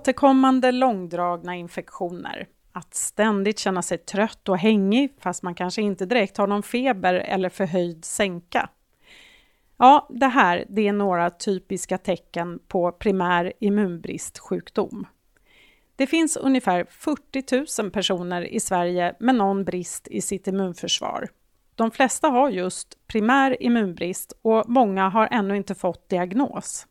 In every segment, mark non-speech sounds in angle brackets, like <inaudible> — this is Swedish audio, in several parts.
Återkommande långdragna infektioner, att ständigt känna sig trött och hängig fast man kanske inte direkt har någon feber eller förhöjd sänka. Ja, det här det är några typiska tecken på primär immunbristsjukdom. Det finns ungefär 40 000 personer i Sverige med någon brist i sitt immunförsvar. De flesta har just primär immunbrist och många har ännu inte fått diagnos.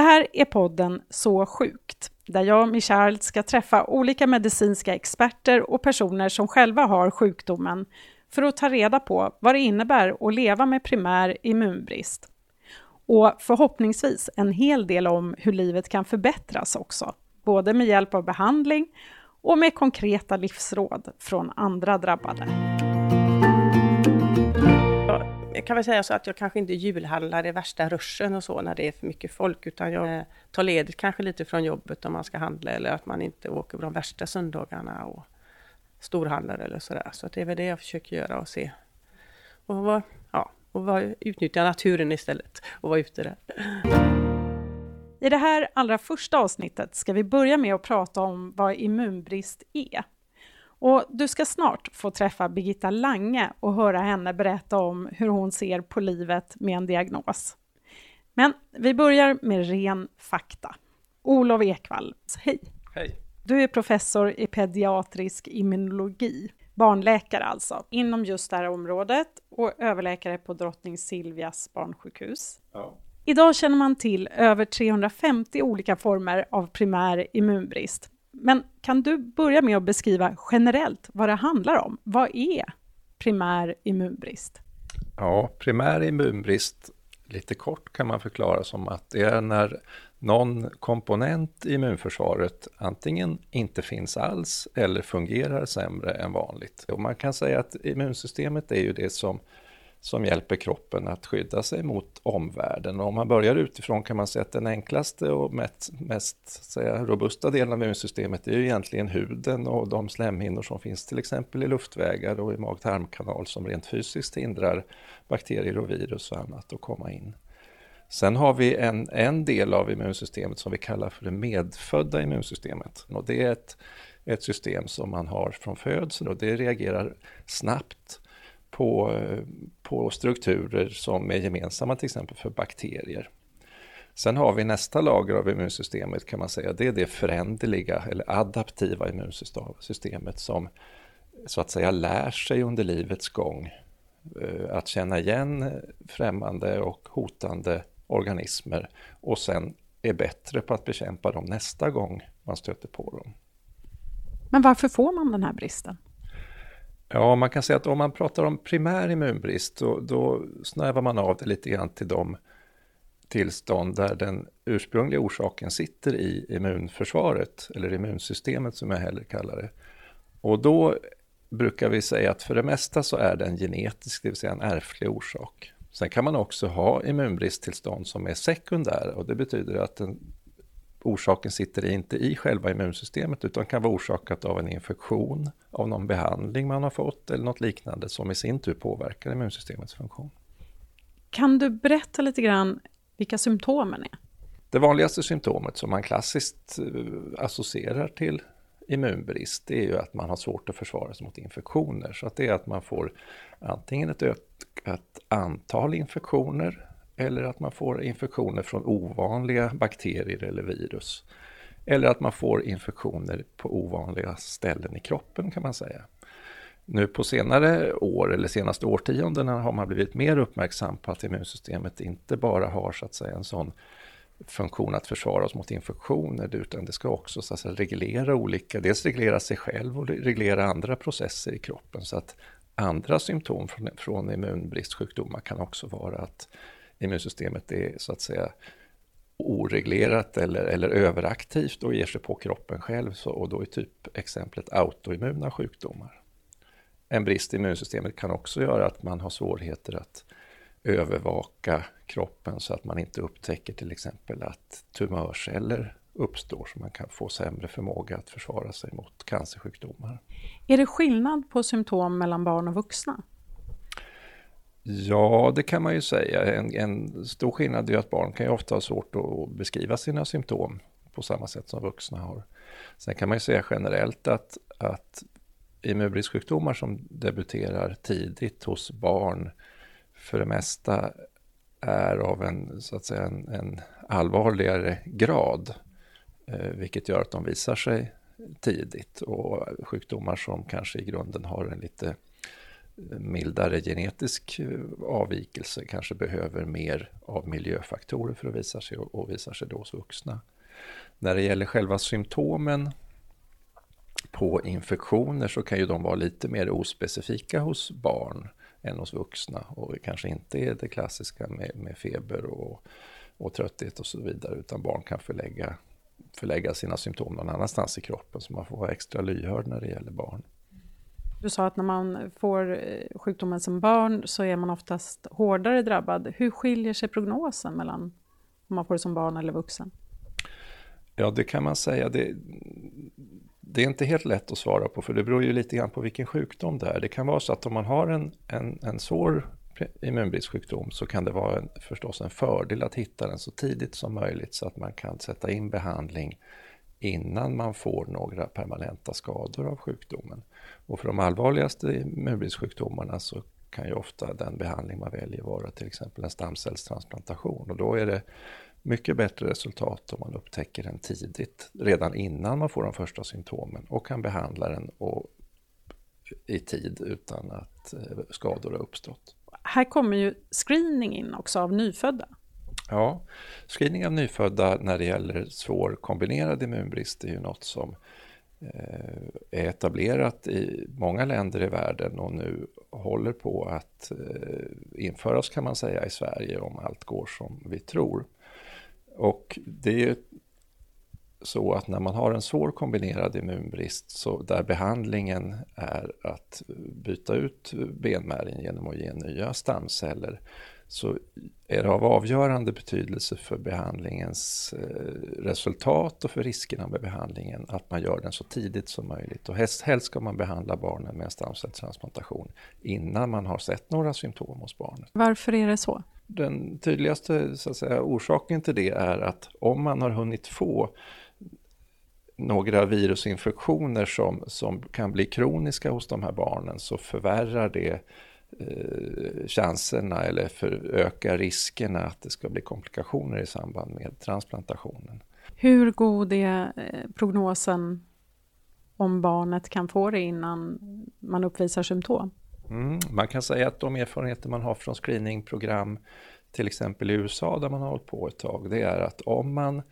Det här är podden Så sjukt, där jag, Michal, ska träffa olika medicinska experter och personer som själva har sjukdomen för att ta reda på vad det innebär att leva med primär immunbrist. Och förhoppningsvis en hel del om hur livet kan förbättras också, både med hjälp av behandling och med konkreta livsråd från andra drabbade. Jag kan väl säga så att jag kanske inte julhandlar i värsta ruschen och så när det är för mycket folk, utan jag eh, tar ledigt kanske lite från jobbet om man ska handla eller att man inte åker på de värsta söndagarna och storhandlar eller sådär. Så det är väl det jag försöker göra och se. Och, var, ja, och var, utnyttja naturen istället och vara ute där. I det här allra första avsnittet ska vi börja med att prata om vad immunbrist är. Och du ska snart få träffa Birgitta Lange och höra henne berätta om hur hon ser på livet med en diagnos. Men vi börjar med ren fakta. Olof Ekvall, hej! Hej! Du är professor i pediatrisk immunologi, barnläkare alltså, inom just det här området och överläkare på Drottning Silvias barnsjukhus. Ja. Idag känner man till över 350 olika former av primär immunbrist. Men kan du börja med att beskriva generellt vad det handlar om? Vad är primär immunbrist? ja, primär immunbrist, lite kort kan man förklara som att det är när någon komponent i immunförsvaret antingen inte finns alls eller fungerar sämre än vanligt. Och man kan säga att immunsystemet är ju det som som hjälper kroppen att skydda sig mot omvärlden. Och om man börjar utifrån kan man säga att den enklaste och mest, mest säga, robusta delen av immunsystemet är ju egentligen huden och de slemhinnor som finns till exempel i luftvägar och i mag-tarmkanal som rent fysiskt hindrar bakterier och virus och annat att komma in. Sen har vi en, en del av immunsystemet som vi kallar för det medfödda immunsystemet. Och det är ett, ett system som man har från födseln och det reagerar snabbt på, på strukturer som är gemensamma till exempel för bakterier. Sen har vi nästa lager av immunsystemet kan man säga, det är det föränderliga eller adaptiva immunsystemet som så att säga lär sig under livets gång eh, att känna igen främmande och hotande organismer och sen är bättre på att bekämpa dem nästa gång man stöter på dem. Men varför får man den här bristen? Ja, man kan säga att om man pratar om primär immunbrist då, då snävar man av det lite grann till de tillstånd där den ursprungliga orsaken sitter i immunförsvaret, eller immunsystemet som jag hellre kallar det. Och då brukar vi säga att för det mesta så är det en genetisk, det vill säga en ärftlig orsak. Sen kan man också ha immunbristtillstånd som är sekundära och det betyder att den orsaken sitter inte i själva immunsystemet utan kan vara orsakat av en infektion, av någon behandling man har fått eller något liknande som i sin tur påverkar immunsystemets funktion. Kan du berätta lite grann vilka symptomen är? Det vanligaste symptomet som man klassiskt eh, associerar till immunbrist det är ju att man har svårt att försvara sig mot infektioner. Så att det är att man får antingen ett ökat antal infektioner eller att man får infektioner från ovanliga bakterier eller virus. Eller att man får infektioner på ovanliga ställen i kroppen kan man säga. Nu på senare år eller senaste årtiondena har man blivit mer uppmärksam på att immunsystemet inte bara har så att säga en sån funktion att försvara oss mot infektioner utan det ska också så att säga, reglera olika, dels reglera sig själv och reglera andra processer i kroppen så att andra symptom från, från immunbristsjukdomar kan också vara att immunsystemet är så att säga oreglerat eller, eller överaktivt och ger sig på kroppen själv så, och då är typ exemplet autoimmuna sjukdomar. En brist i immunsystemet kan också göra att man har svårigheter att övervaka kroppen så att man inte upptäcker till exempel att tumörceller uppstår så man kan få sämre förmåga att försvara sig mot cancersjukdomar. Är det skillnad på symptom mellan barn och vuxna? Ja, det kan man ju säga. En, en stor skillnad är att barn kan ju ofta ha svårt att beskriva sina symptom på samma sätt som vuxna har. Sen kan man ju säga generellt att, att immunbristsjukdomar som debuterar tidigt hos barn för det mesta är av en, så att säga, en, en allvarligare grad, eh, vilket gör att de visar sig tidigt och sjukdomar som kanske i grunden har en lite mildare genetisk eh, avvikelse kanske behöver mer av miljöfaktorer för att visa sig och, och visar sig då hos vuxna. När det gäller själva symptomen på infektioner så kan ju de vara lite mer ospecifika hos barn än hos vuxna och kanske inte är det klassiska med, med feber och, och trötthet och så vidare utan barn kan förlägga, förlägga sina symptom någon annanstans i kroppen så man får vara extra lyhörd när det gäller barn. Du sa att när man får eh, sjukdomen som barn så är man oftast hårdare drabbad. Hur skiljer sig prognosen mellan om man får det som barn eller vuxen? Ja, det kan man säga. Det, det är inte helt lätt att svara på, för det beror ju lite grann på vilken sjukdom det är. Det kan vara så att om man har en, en, en svår immunbristsjukdom så kan det vara en, förstås en fördel att hitta den så tidigt som möjligt så att man kan sätta in behandling innan man får några permanenta skador av sjukdomen. Och för de allvarligaste immunbristsjukdomarna så kan ju ofta den behandling man väljer vara till exempel en stamcellstransplantation och då är det mycket bättre resultat om man upptäcker den tidigt, redan innan man får de första symptomen och kan behandla den och, i tid utan att eh, skador har uppstått. Här kommer ju screening in också av nyfödda. Ja, screening av nyfödda när det gäller svår kombinerad immunbrist är ju något som Eh, är etablerat i många länder i världen och nu håller på att eh, införas kan man säga i Sverige om allt går som vi tror. Och det är ju så att när man har en svår kombinerad immunbrist så där behandlingen är att byta ut benmärgen genom att ge nya stamceller så är det av avgörande betydelse för behandlingens eh, resultat och för riskerna med behandlingen att man gör den så tidigt som möjligt. Och helst, helst ska man behandla barnen med en stamcellstransplantation innan man har sett några symptom hos barnet. Varför är det så? Den tydligaste så att säga, orsaken till det är att om man har hunnit få några virusinfektioner som, som kan bli kroniska hos de här barnen så förvärrar det eh, chanserna eller förökar riskerna att det ska bli komplikationer i samband med transplantationen. Hur god är eh, prognosen om barnet kan få det innan man uppvisar symptom? Mm, man kan säga att de erfarenheter man har från screeningprogram, till exempel i USA där man har hållit på ett tag, det är att om man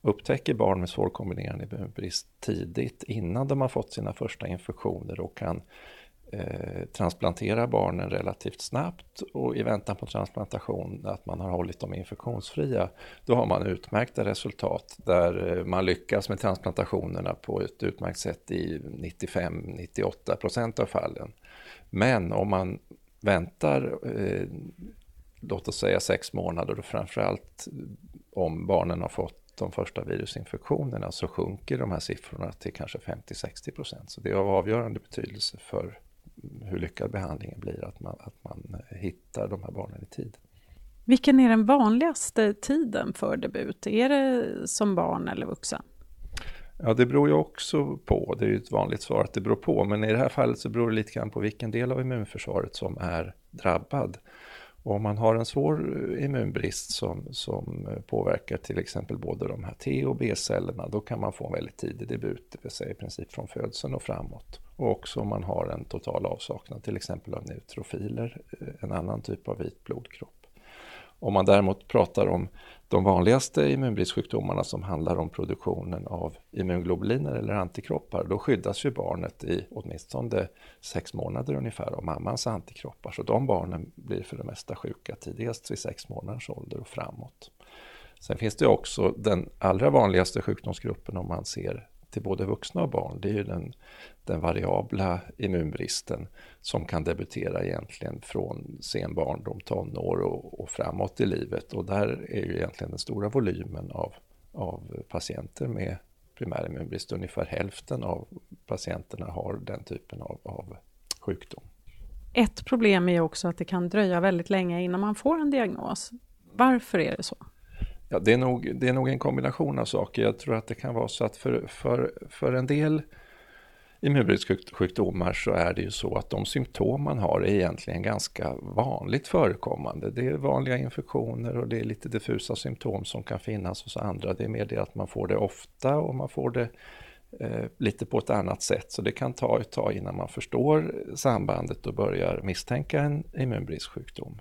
upptäcker barn med svår kombinerad immunbrist tidigt innan de har fått sina första infektioner och kan eh, transplantera barnen relativt snabbt och i väntan på transplantation att man har hållit dem infektionsfria, då har man utmärkta resultat där eh, man lyckas med transplantationerna på ett utmärkt sätt i 95-98 procent av fallen. Men om man väntar, eh, låt oss säga sex månader och framförallt om barnen har fått de första virusinfektionerna så sjunker de här siffrorna till kanske 50-60 procent. Så det är av avgörande betydelse för hur lyckad behandlingen blir, att man, att man hittar de här barnen i tid. Vilken är den vanligaste tiden för debut? Är det som barn eller vuxen? Ja, det beror ju också på. Det är ju ett vanligt svar att det beror på. Men i det här fallet så beror det lite grann på vilken del av immunförsvaret som är drabbad. Och om man har en svår immunbrist som, som påverkar till exempel både de här T och B-cellerna, då kan man få en väldigt tidig debut, det vill säga i princip från födseln och framåt. Och också om man har en total avsaknad till exempel av neutrofiler, eh, en annan typ av vit blodkropp. Om man däremot pratar om de vanligaste immunbristsjukdomarna som handlar om produktionen av immunglobuliner eller antikroppar, då skyddas ju barnet i åtminstone sex månader ungefär av mammans antikroppar. Så de barnen blir för det mesta sjuka tidigast vid sex månaders ålder och framåt. Sen finns det också den allra vanligaste sjukdomsgruppen om man ser till både vuxna och barn, det är ju den, den variabla immunbristen som kan debutera egentligen från sen barndom, tonår och, och framåt i livet. Och där är ju egentligen den stora volymen av, av patienter med primär immunbrist. Ungefär hälften av patienterna har den typen av, av sjukdom. Ett problem är också att det kan dröja väldigt länge innan man får en diagnos. Varför är det så? Ja, det, är nog, det är nog en kombination av saker. Jag tror att det kan vara så att för, för, för en del immunbristsjukdomar så är det ju så att de symptom man har är egentligen ganska vanligt förekommande. Det är vanliga infektioner och det är lite diffusa symptom som kan finnas hos andra. Det är mer det att man får det ofta och man får det eh, lite på ett annat sätt. Så det kan ta ett tag innan man förstår sambandet och börjar misstänka en immunbristsjukdom.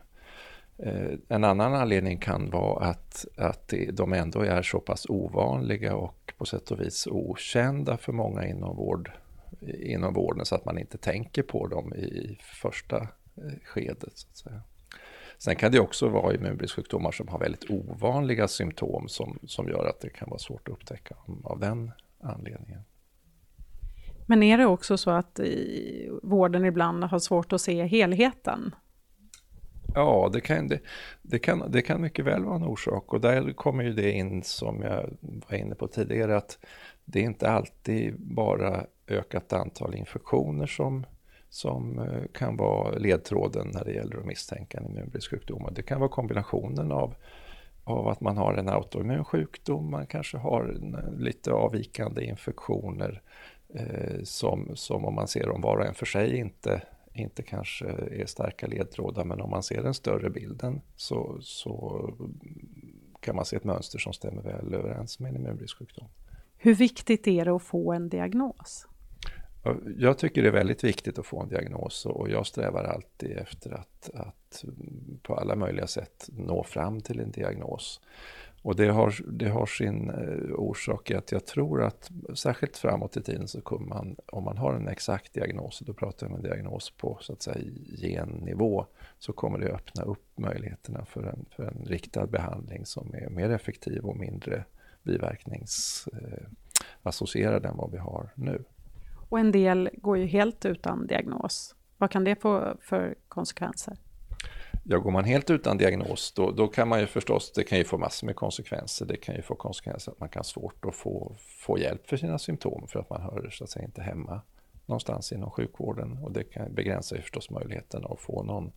Eh, en annan anledning kan vara att, att de ändå är så pass ovanliga och på sätt och vis okända för många inom, vård, inom vården så att man inte tänker på dem i första eh, skedet. Så att säga. Sen kan det också vara immunbristsjukdomar som har väldigt ovanliga symptom som, som gör att det kan vara svårt att upptäcka av den anledningen. Men är det också så att vården ibland har svårt att se helheten? Ja, det kan, det, det, kan, det kan mycket väl vara en orsak och där kommer ju det in som jag var inne på tidigare att det är inte alltid bara ökat antal infektioner som, som eh, kan vara ledtråden när det gäller att misstänka en immunbristsjukdom. Det kan vara kombinationen av, av att man har en autoimmun sjukdom, man kanske har eh, lite avvikande infektioner eh, som, som om man ser dem var och en för sig inte inte kanske är starka ledtrådar men om man ser den större bilden så, så kan man se ett mönster som stämmer väl överens med en immunbristsjukdom. Hur viktigt är det att få en diagnos? Jag tycker det är väldigt viktigt att få en diagnos och jag strävar alltid efter att, att på alla möjliga sätt nå fram till en diagnos. Och det har, det har sin eh, orsak i att jag tror att särskilt framåt i tiden så kommer man, om man har en exakt diagnos, då pratar jag om en diagnos på så att säga gennivå, så kommer det öppna upp möjligheterna för en, för en riktad behandling som är mer effektiv och mindre biverkningsassocierad eh, än vad vi har nu. Och en del går ju helt utan diagnos. Vad kan det få för konsekvenser? Ja, går man helt utan diagnos då, då kan man ju förstås, det kan ju få massor med konsekvenser. Det kan ju få konsekvenser att man kan ha svårt att få, få hjälp för sina symptom för att man hör så att säga inte hemma någonstans inom sjukvården och det kan begränsa ju förstås möjligheten att få någon,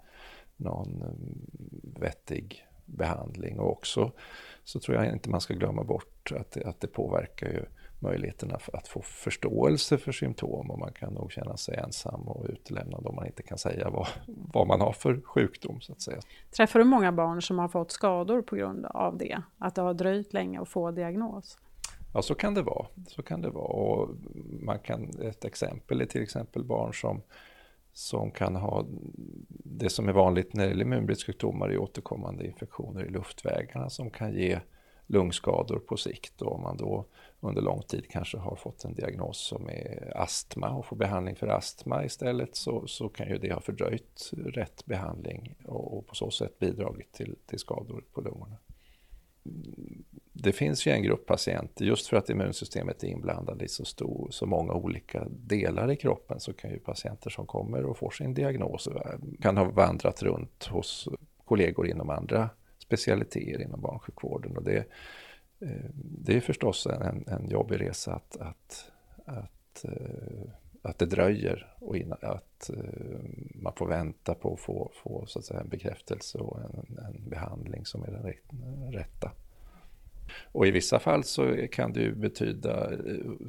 någon mm, vettig behandling och också så tror jag inte man ska glömma bort att att det påverkar ju möjligheterna att få förståelse för symptom och man kan nog känna sig ensam och utelämnad om man inte kan säga vad, vad man har för sjukdom. så att säga. Träffar du många barn som har fått skador på grund av det? Att det har dröjt länge att få diagnos? Ja, så kan det vara. Så kan det vara. Och man kan, ett exempel är till exempel barn som, som kan ha det som är vanligt när det gäller immunbristsjukdomar i återkommande infektioner i luftvägarna som kan ge lungskador på sikt. Och om man då under lång tid kanske har fått en diagnos som är astma och får behandling för astma istället så, så kan ju det ha fördröjt rätt behandling och, och på så sätt bidragit till, till skador på lungorna. Det finns ju en grupp patienter, just för att immunsystemet är inblandat i så, stor, så många olika delar i kroppen så kan ju patienter som kommer och får sin diagnos kan ha vandrat runt hos kollegor inom andra specialiteter inom barnsjukvården. Och det, eh, det är förstås en, en jobbig resa att, att, att, eh, att det dröjer och innan, att eh, man får vänta på att få, få så att säga, en bekräftelse och en, en behandling som är den rätta. Och i vissa fall så kan det ju betyda,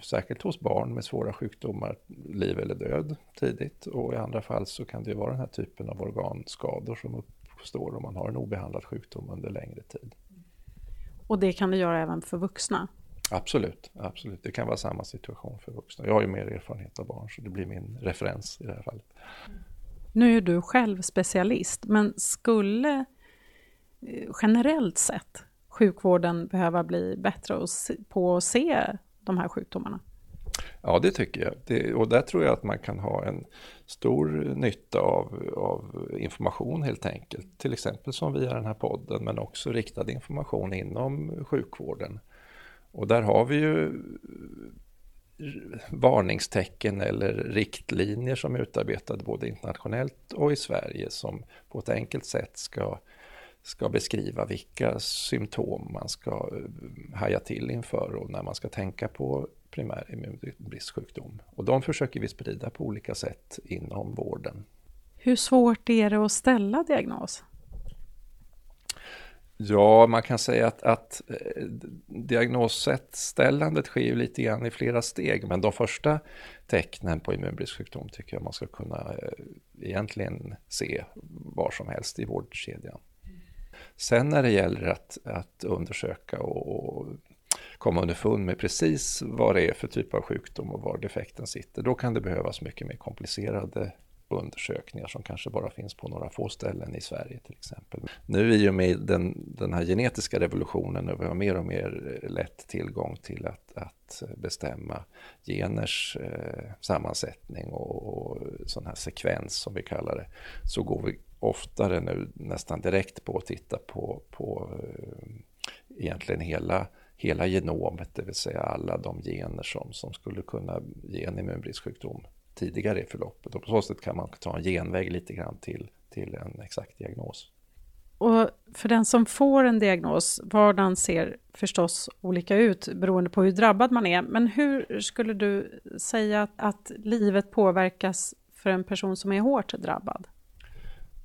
särskilt hos barn med svåra sjukdomar, liv eller död tidigt. Och i andra fall så kan det ju vara den här typen av organskador som uppstår om man har en obehandlad sjukdom under längre tid. Och det kan det göra även för vuxna? Absolut, absolut. Det kan vara samma situation för vuxna. Jag har ju mer erfarenhet av barn så det blir min referens i det här fallet. Nu är du själv specialist, men skulle eh, generellt sett sjukvården behöva bli bättre på att se de här sjukdomarna? Ja, det tycker jag. Det, och där tror jag att man kan ha en stor nytta av, av, information helt enkelt. Till exempel som via den här podden, men också riktad information inom sjukvården. Och där har vi ju varningstecken eller riktlinjer som är utarbetade både internationellt och i Sverige som på ett enkelt sätt ska, ska beskriva vilka symptom man ska haja till inför och när man ska tänka på primär immunbristsjukdom. Och de försöker vi sprida på olika sätt inom vården. Hur svårt är det att ställa diagnos? Ja, man kan säga att, att eh, diagnossättställandet sker ju lite grann i flera steg, men de första tecknen på immunbristsjukdom tycker jag man ska kunna eh, egentligen se var som helst i vårdkedjan. Sen när det gäller att, att undersöka och komma underfund med precis vad det är för typ av sjukdom och var defekten sitter, då kan det behövas mycket mer komplicerade undersökningar som kanske bara finns på några få ställen i Sverige till exempel. Nu i och med den, den här genetiska revolutionen och vi har mer och mer eh, lätt tillgång till att, att bestämma geners eh, sammansättning och, och sån här sekvens som vi kallar det, så går vi oftare nu nästan direkt på att titta på, på eh, egentligen hela hela genomet, det vill säga alla de gener som, som skulle kunna ge en immunbristsjukdom tidigare i förloppet. Och på så sätt kan man ta en genväg lite grann till, till en exakt diagnos. Och för den som får en diagnos, vardagen ser förstås olika ut beroende på hur drabbad man är. Men hur skulle du säga att, att livet påverkas för en person som är hårt drabbad?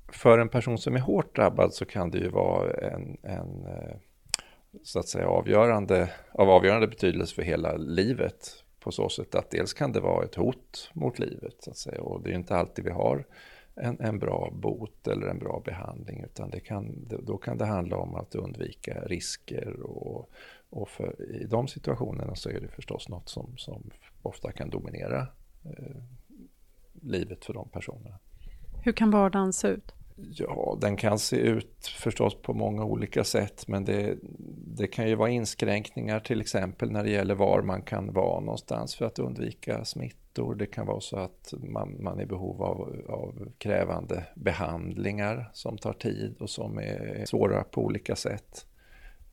För en person som är hårt drabbad så kan det ju vara en, en eh, så att säga avgörande, av avgörande betydelse för hela livet på så sätt att dels kan det vara ett hot mot livet så att säga och det är ju inte alltid vi har en, en bra bot eller en bra behandling utan det kan, då kan det handla om att undvika risker och, och för, i de situationerna så är det förstås något som, som ofta kan dominera eh, livet för de personerna. Hur kan vardagen se ut? Ja, den kan se ut förstås på många olika sätt men det, det kan ju vara inskränkningar till exempel när det gäller var man kan vara någonstans för att undvika smittor. Det kan vara så att man, man är i behov av, av krävande behandlingar som tar tid och som är svåra på olika sätt.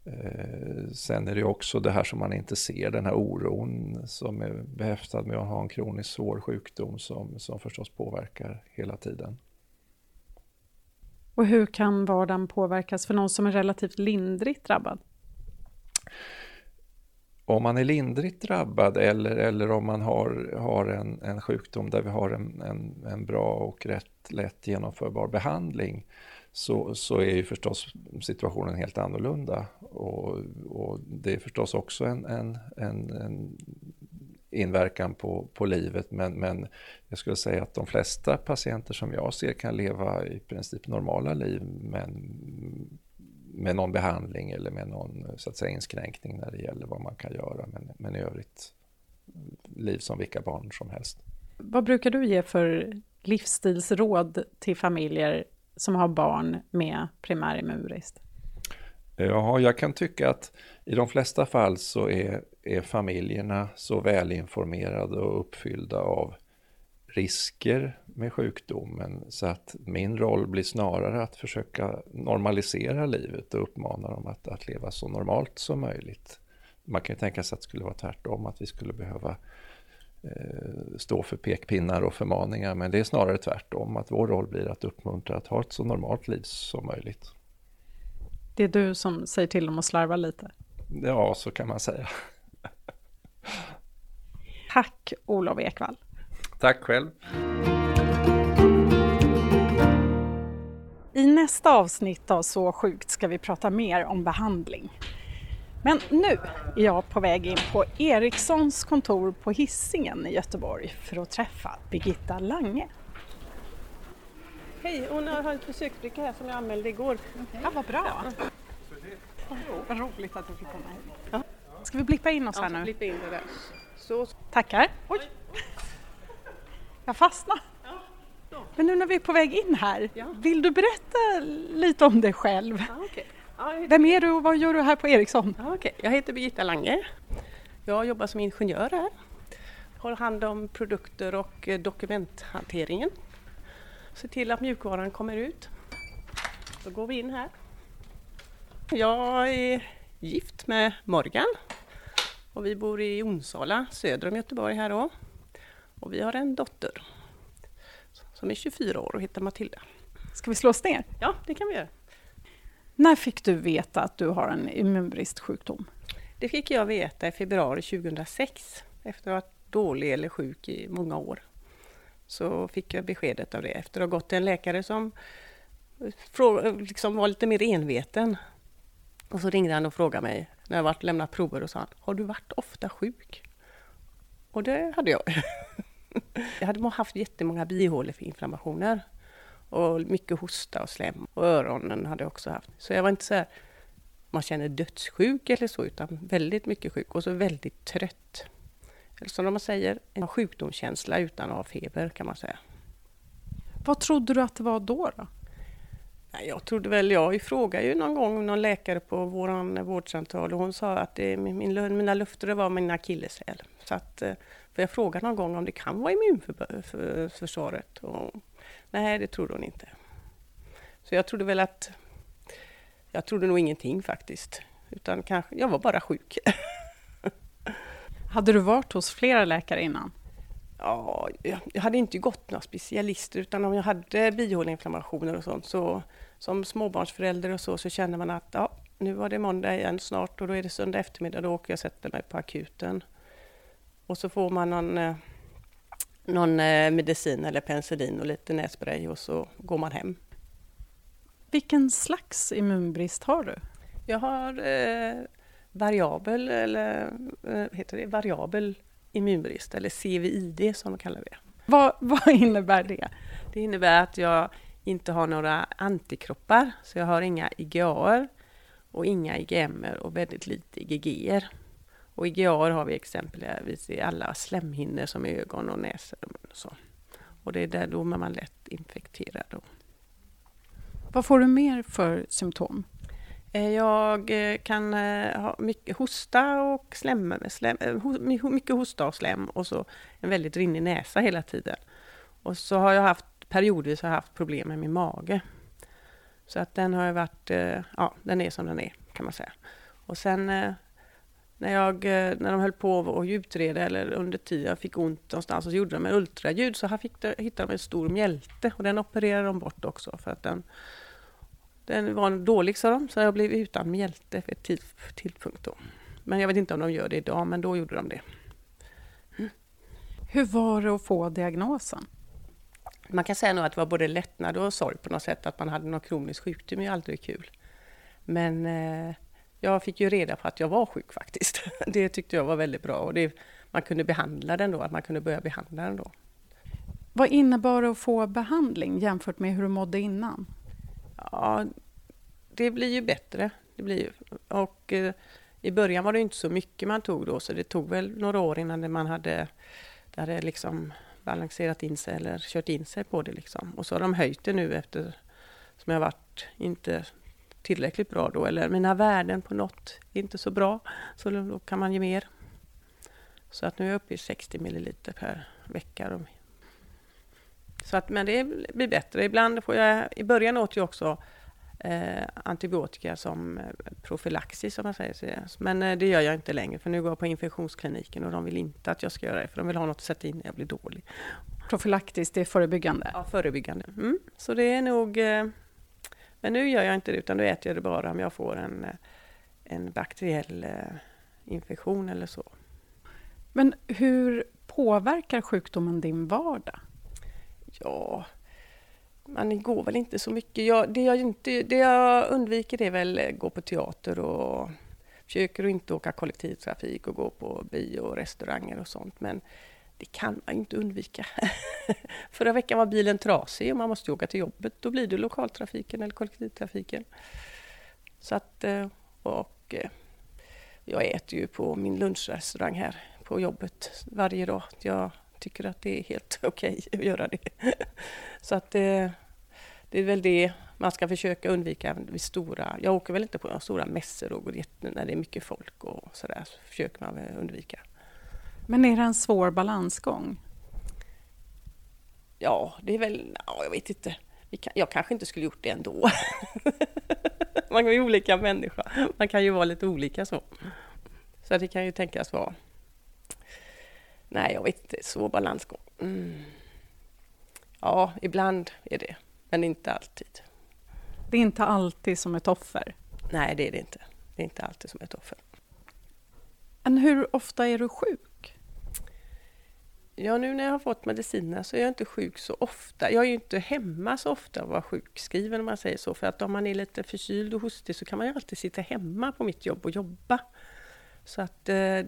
Eh, sen är det också det här som man inte ser, den här oron som är behäftad med att ha en kroniskt svår sjukdom som, som förstås påverkar hela tiden. Och hur kan vardagen påverkas för någon som är relativt lindrigt drabbad? Om man är lindrigt drabbad eller, eller om man har, har en, en sjukdom där vi har en, en, en bra och rätt lätt genomförbar behandling så, så är ju förstås situationen helt annorlunda. Och, och det är förstås också en, en, en, en inverkan på, på livet men, men jag skulle säga att de flesta patienter som jag ser kan leva i princip normala liv men med någon behandling eller med någon så att säga, inskränkning när det gäller vad man kan göra men, men i övrigt liv som vilka barn som helst. Vad brukar du ge för livsstilsråd till familjer som har barn med primär immunbrist? Ja, jag kan tycka att i de flesta fall så är, är familjerna så välinformerade och uppfyllda av risker med sjukdomen så att min roll blir snarare att försöka normalisera livet och uppmana dem att, att leva så normalt som möjligt. Man kan ju tänka sig att det skulle vara tvärtom, att vi skulle behöva eh, stå för pekpinnar och förmaningar, men det är snarare tvärtom, att vår roll blir att uppmuntra att ha ett så normalt liv som möjligt. Det är du som säger till dem att slarva lite? Ja, så kan man säga. Tack Olof Ekvall. Tack själv. I nästa avsnitt av Så sjukt ska vi prata mer om behandling. Men nu är jag på väg in på Ericssons kontor på Hisingen i Göteborg för att träffa Birgitta Lange. Hej, hon har ett besöksbricka här som jag anmälde igår. Okay. Ja, vad bra. Ja. Vad roligt att du fick komma hit. Ja. Ska vi blippa in oss här nu? Ja, in det där. Så. Tackar. Oj. Jag fastnade. Men nu när vi är på väg in här, vill du berätta lite om dig själv? Okay. ja, Vem är du och vad gör du här på Ericsson? Okay. Jag heter Birgitta Lange. Jag jobbar som ingenjör här. Har hand om produkter och eh, dokumenthanteringen. Ser till att mjukvaran kommer ut. Då går vi in här. Jag är gift med Morgan och vi bor i Onsala söder om Göteborg här då. Och vi har en dotter som är 24 år och heter Matilda. Ska vi slå oss ner? Ja, det kan vi göra. När fick du veta att du har en immunbristsjukdom? Det fick jag veta i februari 2006 efter att ha varit dålig eller sjuk i många år. Så fick jag beskedet av det efter att ha gått till en läkare som liksom var lite mer enveten Och så ringde han och frågade mig när jag varit lämnat prover och sa Har du varit ofta sjuk? Och det hade jag. <laughs> jag hade haft jättemånga bihåleinflammationer och mycket hosta och slem och öronen hade jag också haft. Så jag var inte så här, man känner dödssjuk eller så, utan väldigt mycket sjuk och så väldigt trött. Eller som man säger, en sjukdomskänsla utan att ha feber kan man säga. Vad trodde du att det var då? då? Jag trodde väl, jag frågade ju någon gång någon läkare på vår vårdcentral och hon sa att det, min, mina lufter var min akilleshäl. Så att, eh, för jag frågade någon gång om det kan vara immunförsvaret. Och, nej, det trodde hon inte. Så jag trodde väl att... Jag trodde nog ingenting faktiskt. Utan kanske, jag var bara sjuk. <laughs> Hade du varit hos flera läkare innan? Ja, jag hade inte gått några specialister utan om jag hade bihåleinflammationer och sånt så som småbarnsförälder och så, så känner man att ja, nu var det måndag igen snart och då är det söndag eftermiddag, då åker jag och sätter mig på akuten. Och så får man någon, eh, någon eh, medicin eller penicillin och lite nässpray och så går man hem. Vilken slags immunbrist har du? Jag har eh, variabel, eller eh, heter det, variabel immunbrist, eller CVID som de kallar det. Vad, vad innebär det? Det innebär att jag inte har några antikroppar, så jag har inga IgA och inga IgM och väldigt lite IgG. Och IgA har vi exempelvis i alla slemhinnor som ögon och näsor och mun och så. Och det är där då man lätt infekterad. Då. Vad får du mer för symptom? Eh, jag eh, kan eh, ha mycket hosta och slem, slem, mycket hosta och slem och så en väldigt rinnig näsa hela tiden. Och så har jag haft periodvis har haft problem med min mage. Så att den har varit, ja, den är som den är kan man säga. Och sen när, jag, när de höll på att utreda eller under tiden jag fick ont någonstans och så gjorde de en ultraljud så fick de, hittade de en stor mjälte och den opererade de bort också för att den den var dålig sa de, så jag blev utan mjälte för ett tidpunkt då. Men jag vet inte om de gör det idag, men då gjorde de det. Mm. Hur var det att få diagnosen? Man kan säga nog att det var både lättnad och sorg på något sätt, att man hade någon kronisk sjukdom är aldrig kul. Men eh, jag fick ju reda på att jag var sjuk faktiskt. <laughs> Det tyckte jag var väldigt bra och det, man kunde behandla den då, att man kunde börja behandla den då. Vad innebar det att få behandling jämfört med hur du mådde innan? Ja, det blir ju bättre. Det blir ju. Och eh, i början var det inte så mycket man tog då, så det tog väl några år innan man hade, det hade liksom balanserat in sig eller kört in sig på det. Liksom. Och så har de höjt det nu efter som jag varit inte tillräckligt bra då, eller mina värden på något är inte så bra, så då kan man ge mer. Så att nu är jag uppe i 60 milliliter per vecka så att, men det blir bättre. Ibland får jag, i början åt jag också eh, antibiotika som eh, profylaxis, som man säger. Men eh, det gör jag inte längre, för nu går jag på infektionskliniken och de vill inte att jag ska göra det, för de vill ha något att sätta in när jag blir dålig. Profylaktiskt, det är förebyggande? Ja, förebyggande. Mm. Så det är nog... Eh, men nu gör jag inte det, utan då äter jag det bara om jag får en, eh, en bakteriell eh, infektion eller så. Men hur påverkar sjukdomen din vardag? Ja, man går väl inte så mycket. Jag, det, jag inte, det jag undviker är väl gå på teater och försöker att inte åka kollektivtrafik och gå på bio och restauranger och sånt. Men det kan man ju inte undvika. <laughs> Förra veckan var bilen trasig och man måste åka till jobbet. Då blir det lokaltrafiken eller kollektivtrafiken. Så att, eh, och eh, jag äter ju på min lunchrestaurang här på jobbet varje dag. Jag tycker att det är helt <laughs> okej okay att göra det. Så att det, det är väl det man ska försöka undvika vid stora... Jag åker väl inte på stora mässor och går när det är mycket folk och sådär, så försöker man undvika. Men är det en svår balansgång? Ja, det är väl... Ja, jag vet inte. Jag kanske inte skulle gjort det ändå. <laughs> man är ju olika människa. Man kan ju vara lite olika så. Så det kan ju tänkas vara Nej, jag vet inte. Svår balansgång. Mm. Ja, ibland är det, men inte alltid. Det är inte alltid som ett offer? Nej, det är det inte. Det är inte alltid som ett offer. Men hur ofta är du sjuk? Ja, nu när jag har fått medicinerna så är jag inte sjuk så ofta. Jag är ju inte hemma så ofta och vara sjukskriven om man säger så. För att om man är lite förkyld och hostig så kan man ju alltid sitta hemma på mitt jobb och jobba. Så att eh,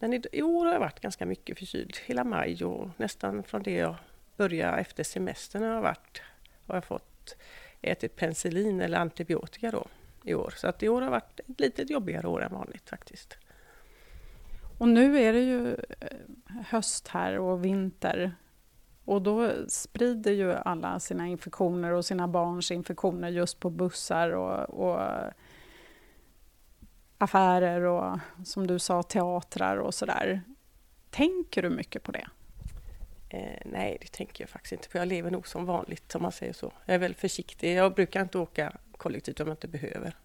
men i år har jag varit ganska mycket förkyld. Hela maj och nästan från det jag började efter semestern har jag varit, har jag fått ätit penicillin eller antibiotika då i år. Så att i år har varit ett lite jobbigare år än vanligt faktiskt. Och nu är det ju eh, höst här och vinter. Och då sprider ju alla sina infektioner och sina barns infektioner just på bussar och, och affärer och som du sa teatrar och sådär. Tänker du mycket på det? Eh, nej, det tänker jag faktiskt inte på. Jag lever nog som vanligt om man säger så. Jag är väldigt försiktig. Jag brukar inte åka kollektivt om jag inte behöver.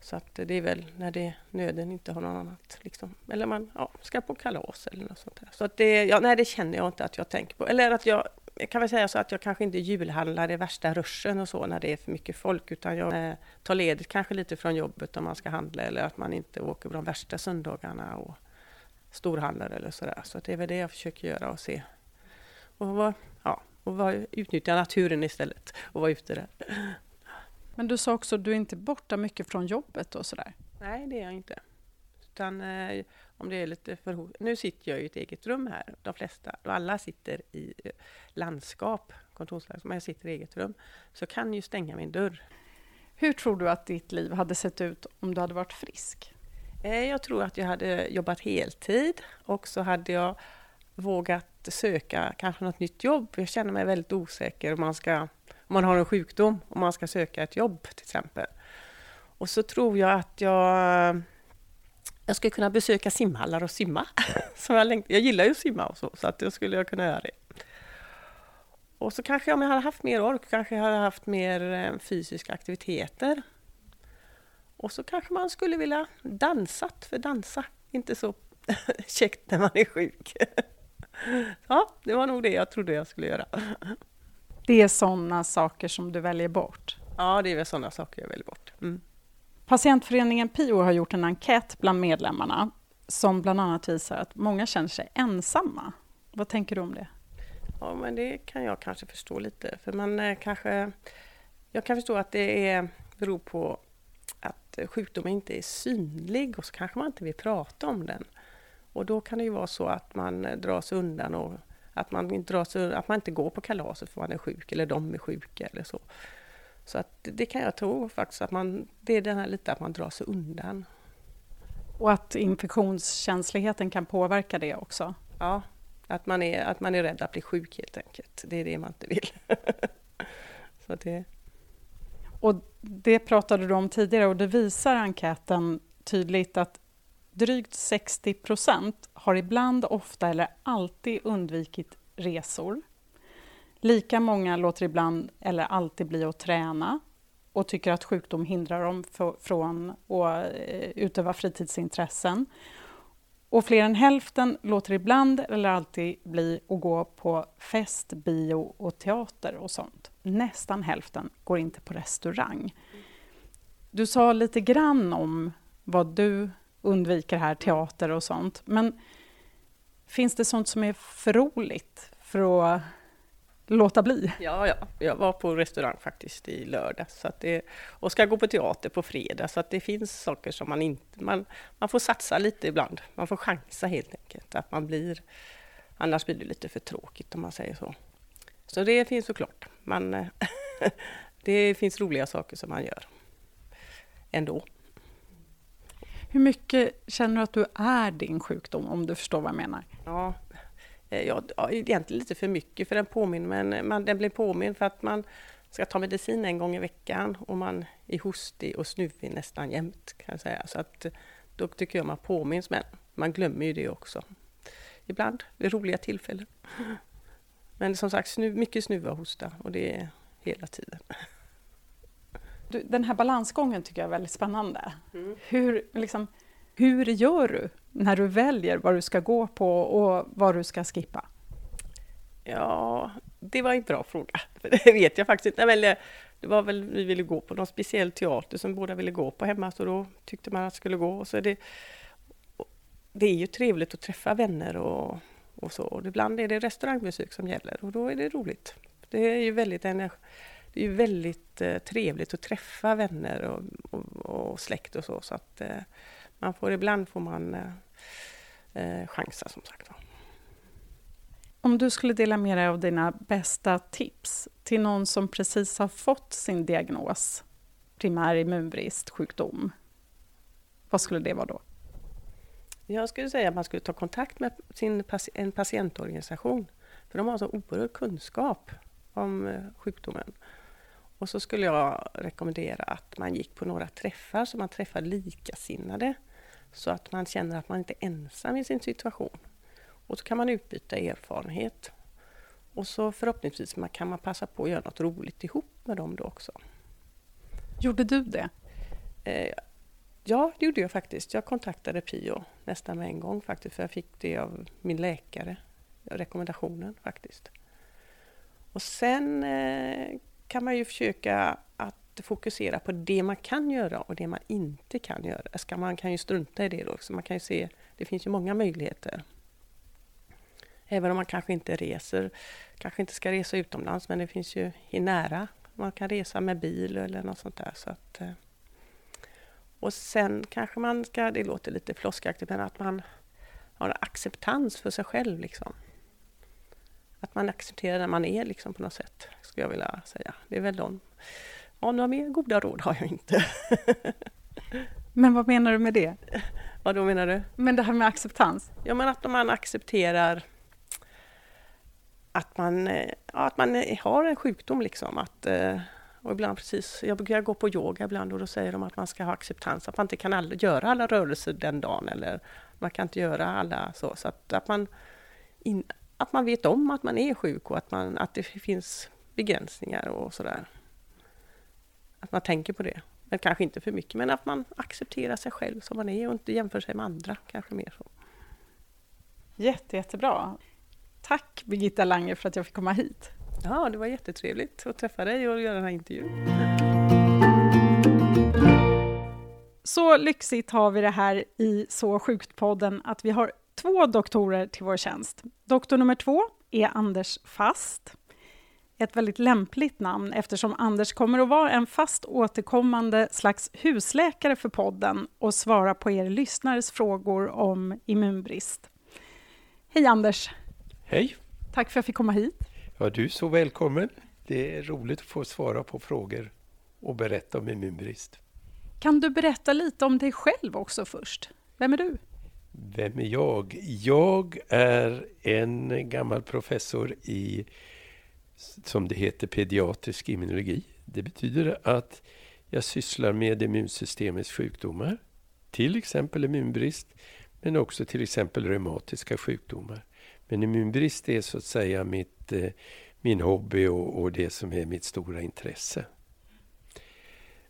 Så att det är väl när det nöden inte har något annat. Liksom. Eller man ja, ska på kalas eller något sånt där. Så att det, ja, nej, det känner jag inte att jag tänker på. Eller att jag, jag kan väl säga så att jag kanske inte julhandlar i värsta ruschen och så när det är för mycket folk. Utan jag eh, tar ledigt kanske lite från jobbet om man ska handla. Eller att man inte åker på de värsta söndagarna och storhandlar eller sådär. Så det är väl det jag försöker göra och se. Och, var, ja, och var, utnyttja naturen istället och vara ute där. Men du sa också att du är inte borta mycket från jobbet och sådär? Nej, det är jag inte. Utan eh, om det är lite för... Nu sitter jag i ett eget rum här, de flesta. Och alla sitter i eh, landskap, kontorslandskap, men jag sitter i eget rum. Så kan ju stänga min dörr. Hur tror du att ditt liv hade sett ut om du hade varit frisk? Eh, jag tror att jag hade jobbat heltid och så hade jag vågat söka kanske något nytt jobb. Jag känner mig väldigt osäker om man ska om man har en sjukdom och man ska söka ett jobb till exempel. Och så tror jag att jag, jag skulle kunna besöka simhallar och simma. <laughs> Som jag, jag gillar ju att simma och så, så att då skulle jag kunna göra det. Och så kanske om jag hade haft mer ork, kanske jag hade haft mer eh, fysiska aktiviteter. Och så kanske man skulle vilja dansat, för dansa inte så <laughs> käckt när man är sjuk. <laughs> Ja, det var nog det jag trodde jag skulle göra. Det är sådana saker som du väljer bort? Ja, det är väl sådana saker jag väljer bort. Mm. Patientföreningen PIO har gjort en enkät bland medlemmarna som bland annat visar att många känner sig ensamma. Vad tänker du om det? Ja, men det kan jag kanske förstå lite. För man eh, kanske... Jag kan förstå att det är, beror på att sjukdomen inte är synlig och så kanske man inte vill prata om den. Och då kan det ju vara så att man eh, drar sig undan och att man inte, att man inte går på kalaset för man är sjuk eller de är sjuka eller så. Så att det kan jag tro faktiskt att man, det är den här lite att man drar sig undan. Och att infektionskänsligheten kan påverka det också? Ja, att man är, att man är rädd att bli sjuk helt enkelt. Det är det man inte vill. <laughs> så det... Och det pratade du om tidigare och det visar enkäten tydligt att Drygt 60 procent har ibland, ofta eller alltid undvikit resor. Lika många låter ibland eller alltid bli att träna och tycker att sjukdom hindrar dem från att eh, utöva fritidsintressen. Och fler än hälften låter ibland eller alltid bli att gå på fest, bio och teater och sånt. Nästan hälften går inte på restaurang. Du sa lite grann om vad du undviker här teater och sånt. Men finns det sånt som är för roligt för att låta bli? Ja, ja. jag var på restaurang faktiskt i lördag så att det, och ska gå på teater på fredag. Så att det finns saker som man inte... Man, man får satsa lite ibland. Man får chansa helt enkelt. Att man blir, annars blir det lite för tråkigt om man säger så. Så det finns såklart. Man, <laughs> det finns roliga saker som man gör ändå. Hur mycket känner du att du är din sjukdom, om du förstår vad jag menar? Ja, ja, egentligen lite för mycket, för den påminner, men man, den blir påmind för att man ska ta medicin en gång i veckan och man är hostig och snuvig nästan jämt, kan jag säga. Så att då tycker jag man påminns, men man glömmer ju det också. Ibland, vid roliga tillfällen. <laughs> Men som sagt, snu, mycket snuva och hosta och det är hela tiden. Du, den här balansgången tycker jag är väldigt spännande. Mm. Hur, liksom, hur gör du när du väljer vad du ska gå på och vad du ska skippa? Ja, det var en bra fråga. <laughs> Det vet jag faktiskt inte. Eh, det var väl, vi ville gå på någon speciell teater som båda ville gå på hemma, så då tyckte man att det skulle gå. Så det, det är ju trevligt att träffa vänner och, och så. Och ibland är det restaurangbesök som gäller och då är det roligt. Det är ju väldigt, det är väldigt eh, trevligt att träffa vänner och, och, och, släkt och så. så att, eh, man får, ibland får man eh, eh chansa som sagt. Om du skulle dela med dig av dina bästa tips till någon som precis har fått sin diagnos, primär immunbrist, sjukdom, vad skulle det vara då? Jag skulle säga att man skulle ta kontakt med sin, en patientorganisation, för de har så oerhörd kunskap om eh, sjukdomen. Och så skulle jag rekommendera att man gick på några träffar, så man träffar likasinnade, så att man känner att man inte är ensam i sin situation. Och så kan man utbyta erfarenhet. Och så förhoppningsvis kan man passa på att göra något roligt ihop med dem då också. Gjorde du det? Eh, ja, det gjorde jag faktiskt. Jag kontaktade Pio nästan med en gång faktiskt, för jag fick det av min läkare, rekommendationen faktiskt. Och sen eh, kan man ju försöka att fokusera på det man kan göra och det man inte kan göra. Ska man kan ju strunta i det då, så man kan ju se, det finns ju många möjligheter. Även om man kanske inte reser, kanske inte ska resa utomlands, men det finns ju i nära. Man kan resa med bil eller något sånt där. Så att, eh. och sen kanske man ska, det låter lite floskaktigt, men att man har acceptans för sig själv. Liksom. Att man accepterar den man är liksom på något sätt, skulle jag vilja säga. Det är väl de. Ja, några mer goda råd har jag inte. <laughs> men vad menar du med det? Vad då menar du? Men det här med acceptans? Ja, men att man accepterar att man, ja, att man har en sjukdom liksom. Att, eh, och ibland precis, jag brukar gå på yoga ibland och då säger de att man ska ha acceptans, att man inte kan all, göra alla rörelser den dagen eller man kan inte göra alla så. Så att, att, man, in, att man vet om att man är sjuk och att, man, att det finns begränsningar och sådär. Att man tänker på det. Men kanske inte för mycket, men att man accepterar sig själv som man är och inte jämför sig med andra, kanske mer så. Jätte, jättebra. Tack Birgitta Lange för att jag fick komma hit. Ja, det var jättetrevligt att träffa dig och göra den här intervjun. Så lyxigt har vi det här i Så sjukt-podden att vi har två doktorer till vår tjänst. Doktor nummer två är Anders Fast. Ett väldigt lämpligt namn eftersom Anders kommer att vara en fast återkommande slags husläkare för podden och svara på er lyssnares frågor om immunbrist. Hej Anders! Hej! Tack för att jag fick komma hit. Ja, du är så välkommen. Det är roligt att få svara på frågor och berätta om immunbrist. Kan du berätta lite om dig själv också först? Vem är du? Vem är jag? Jag är en gammal professor i, som det heter, pediatrisk immunologi. Det betyder att jag sysslar med immunsystemets sjukdomar, till exempel immunbrist, men också till exempel reumatiska sjukdomar. Men immunbrist är så att säga mitt, eh, min hobby och, och, det som är mitt stora intresse.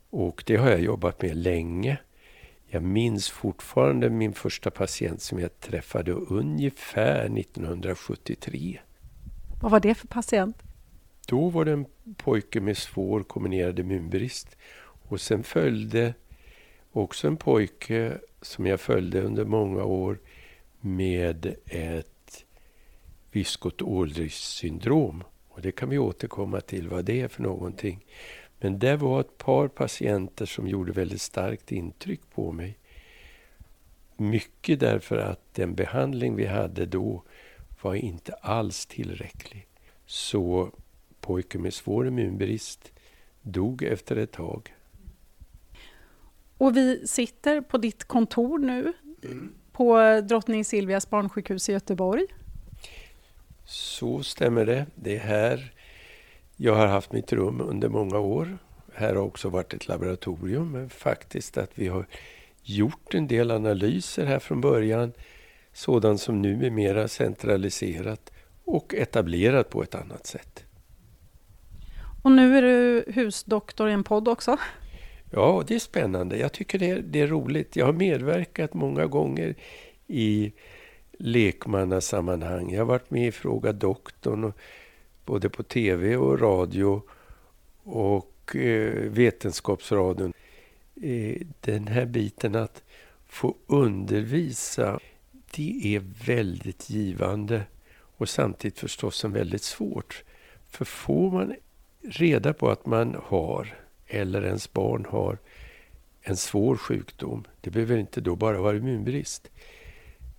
Och det har jag jobbat med länge. Jag minns fortfarande min första patient som jag träffade ungefär 1973. Vad var det för patient? Då var det en pojke med svår kombinerad immunbrist. Och sen följde också en pojke som jag följde under många år med ett Aldrichs syndrom. Och det kan vi återkomma till vad det är för någonting. Men det var ett par patienter som gjorde väldigt starkt intryck på mig. Mycket därför att den behandling vi hade då var inte alls tillräcklig. Så pojken med svår immunbrist dog efter ett tag. Och vi sitter på ditt kontor nu mm. på Drottning Silvias barnsjukhus i Göteborg. Så stämmer det. Det är här jag har haft mitt rum under många år. Här har också varit ett laboratorium, men faktiskt att vi har gjort en del analyser här från början. Sådant som nu är mera centraliserat och etablerat på ett annat sätt. Och nu är du husdoktor i en podd också. Ja, det är spännande. Jag tycker det är, det är roligt. Jag har medverkat många gånger i lekmannasammanhang. Jag har varit med i Fråga doktorn, både på tv och radio och eh, Vetenskapsradion. Eh, den här biten att få undervisa, det är väldigt givande. och samtidigt förstås en väldigt svårt. För får man reda på att man har, eller ens barn har, en svår sjukdom. Det behöver inte då bara vara immunbrist.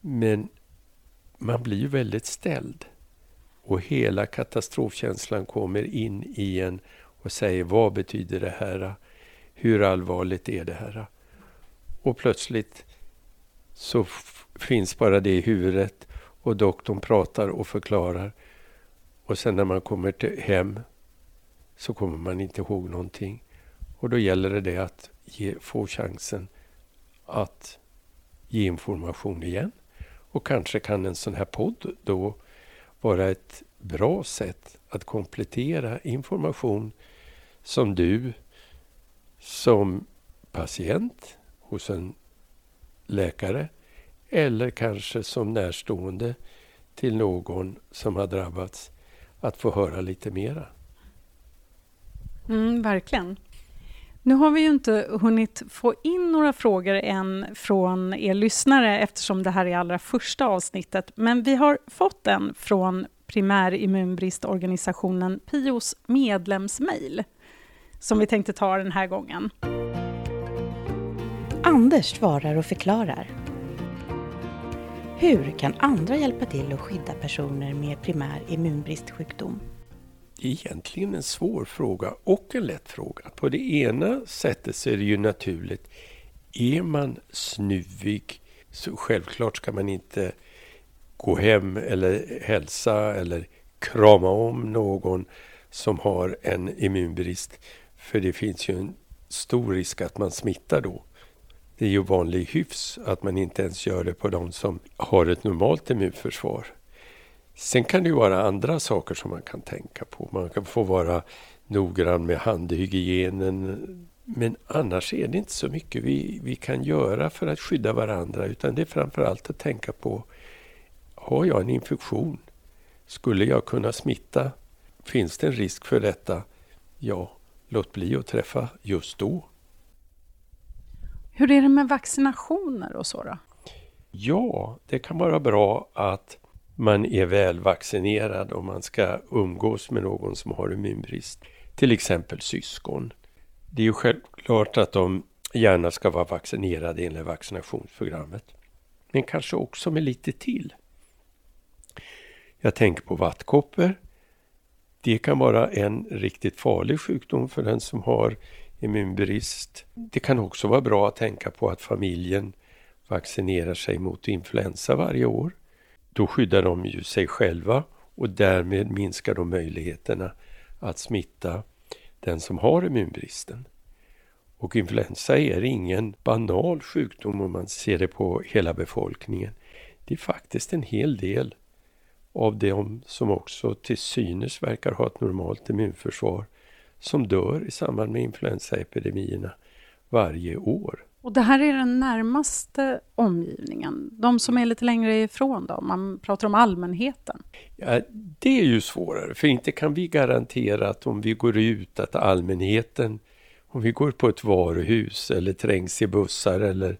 Men man blir ju väldigt ställd. Och hela katastrofkänslan kommer in i en och säger vad betyder det här? Hur allvarligt är det här? Och plötsligt så finns bara det i huvudet och doktorn pratar och förklarar. Och sen när man kommer till hem så kommer man inte ihåg någonting. Och då gäller det, det att ge, få chansen att ge information igen. Och kanske kan en sån här podd då vara ett bra sätt att komplettera information som du som patient hos en läkare eller kanske som närstående till någon som har drabbats att få höra lite mera. Mm, verkligen. Nu har vi ju inte hunnit få in några frågor än från er lyssnare eftersom det här är allra första avsnittet, men vi har fått en från primärimmunbristorganisationen PIOs medlemsmail som vi tänkte ta den här gången. Anders svarar och förklarar. Hur kan andra hjälpa till att skydda personer med primär immunbristsjukdom? Egentligen en svår fråga och en lätt fråga. På det ena sättet så är det ju naturligt. Är man snuvig så självklart ska man inte gå hem eller hälsa eller krama om någon som har en immunbrist. För det finns ju en stor risk att man smittar då. Det är ju vanlig hyfs att man inte ens gör det på de som har ett normalt immunförsvar. Sen kan det ju vara andra saker som man kan tänka på. Man kan få vara noggrann med handhygienen. Men annars är det inte så mycket vi, vi kan göra för att skydda varandra utan det är framförallt att tänka på Har jag en infektion? Skulle jag kunna smitta? Finns det en risk för detta? Ja, låt bli att träffa just då. Hur är det med vaccinationer och så då? Ja, det kan vara bra att man är välvaccinerad och man ska umgås med någon som har immunbrist. Till exempel syskon. Det är ju självklart att de gärna ska vara vaccinerade enligt vaccinationsprogrammet. Men kanske också med lite till. Jag tänker på vattkoppor. Det kan vara en riktigt farlig sjukdom för den som har immunbrist. Det kan också vara bra att tänka på att familjen vaccinerar sig mot influensa varje år. Då skyddar de ju sig själva och därmed minskar de möjligheterna att smitta den som har immunbristen. Och influensa är ingen banal sjukdom om man ser det på hela befolkningen. Det är faktiskt en hel del av de som också till synes verkar ha ett normalt immunförsvar som dör i samband med influensaepidemierna varje år. Och det här är den närmaste omgivningen. De som är lite längre ifrån då, man pratar om allmänheten. Ja, det är ju svårare, för inte kan vi garantera att om vi går ut att allmänheten, om vi går på ett varuhus eller trängs i bussar eller,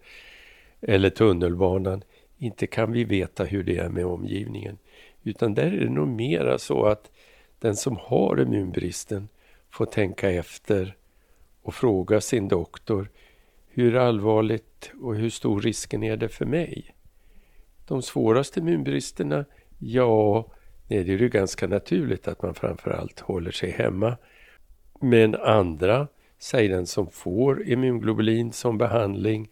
eller tunnelbanan, inte kan vi veta hur det är med omgivningen. Utan där är det nog mera så att den som har immunbristen får tänka efter och fråga sin doktor hur allvarligt och hur stor risken är det för mig? De svåraste immunbristerna? Ja, nej, det är ju ganska naturligt att man framförallt håller sig hemma. Men andra, säg den som får immunglobulin som behandling,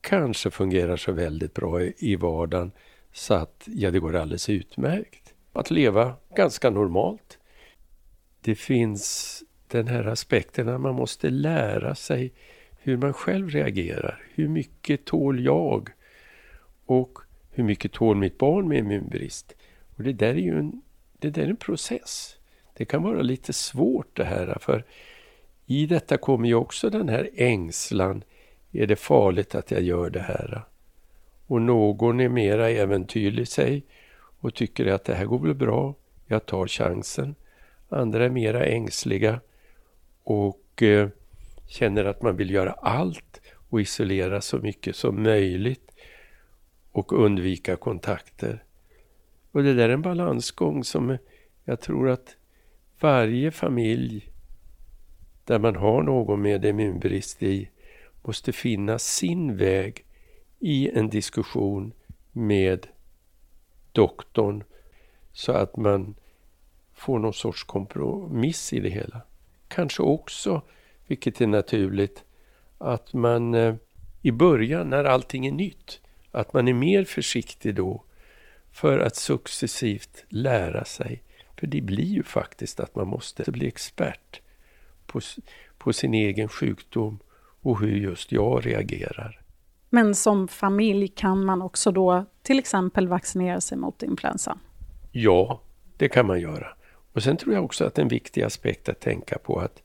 kanske fungerar så väldigt bra i vardagen så att ja, det går alldeles utmärkt att leva ganska normalt. Det finns den här aspekten att man måste lära sig hur man själv reagerar. Hur mycket tål jag? Och hur mycket tål mitt barn med immunbrist? Och det där är ju en, det där är en process. Det kan vara lite svårt det här för i detta kommer ju också den här ängslan. Är det farligt att jag gör det här? Och någon är mera äventyrlig sig och tycker att det här går väl bra, jag tar chansen. Andra är mera ängsliga och eh, känner att man vill göra allt och isolera så mycket som möjligt och undvika kontakter. Och det där är en balansgång som jag tror att varje familj där man har någon med immunbrist i måste finna sin väg i en diskussion med doktorn så att man får någon sorts kompromiss i det hela. Kanske också, vilket är naturligt, att man eh, i början när allting är nytt, att man är mer försiktig då för att successivt lära sig. För det blir ju faktiskt att man måste bli expert på, på sin egen sjukdom och hur just jag reagerar. Men som familj kan man också då till exempel vaccinera sig mot influensa? Ja, det kan man göra. Och sen tror jag också att en viktig aspekt att tänka på att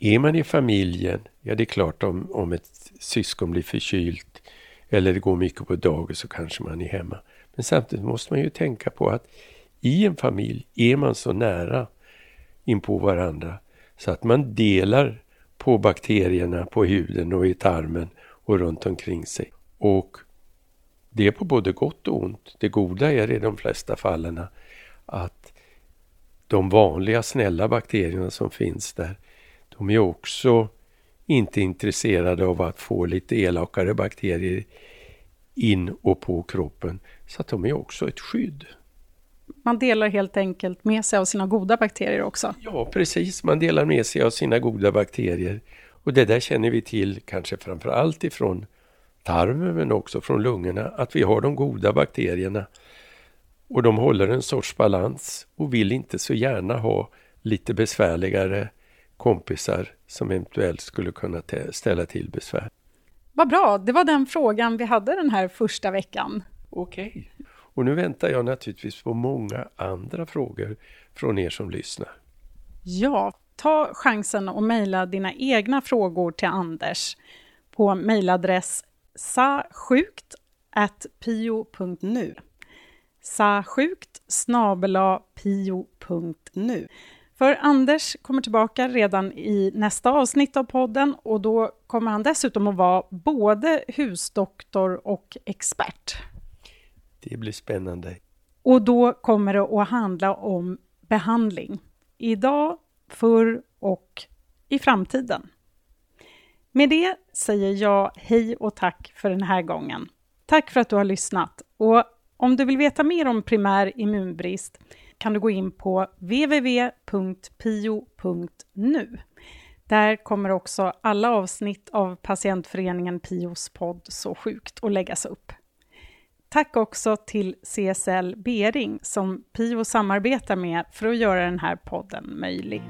är man i familjen, ja det är klart om, om ett syskon blir förkylt eller det går mycket på dagis så kanske man är hemma. Men samtidigt måste man ju tänka på att i en familj är man så nära in på varandra så att man delar på bakterierna på huden och i tarmen och runt omkring sig. Och det är på både gott och ont. Det goda är i de flesta fallen att de vanliga snälla bakterierna som finns där, de är också inte intresserade av att få lite elakare bakterier in och på kroppen. Så att de är också ett skydd. Man delar helt enkelt med sig av sina goda bakterier också? Ja, precis. Man delar med sig av sina goda bakterier. Och det där känner vi till kanske framför allt ifrån tarmen men också från lungorna, att vi har de goda bakterierna. Och de håller en sorts balans och vill inte så gärna ha lite besvärligare kompisar som eventuellt skulle kunna ställa till besvär. Vad bra, det var den frågan vi hade den här första veckan. Okej. Okay. Och nu väntar jag naturligtvis på många andra frågor från er som lyssnar. Ja, ta chansen och mejla dina egna frågor till Anders på mejladress sasjukt pio.nu sasjukt pio.nu för Anders kommer tillbaka redan i nästa avsnitt av podden och då kommer han dessutom att vara både husdoktor och expert. Det blir spännande. Och då kommer det att handla om behandling. Idag, förr och i framtiden. Med det säger jag hej och tack för den här gången. Tack för att du har lyssnat. Och om du vill veta mer om primär immunbrist kan du gå in på www.pio.nu. Där kommer också alla avsnitt av patientföreningen Pios podd Så sjukt att läggas upp. Tack också till CSL Bering som Pio samarbetar med för att göra den här podden möjlig.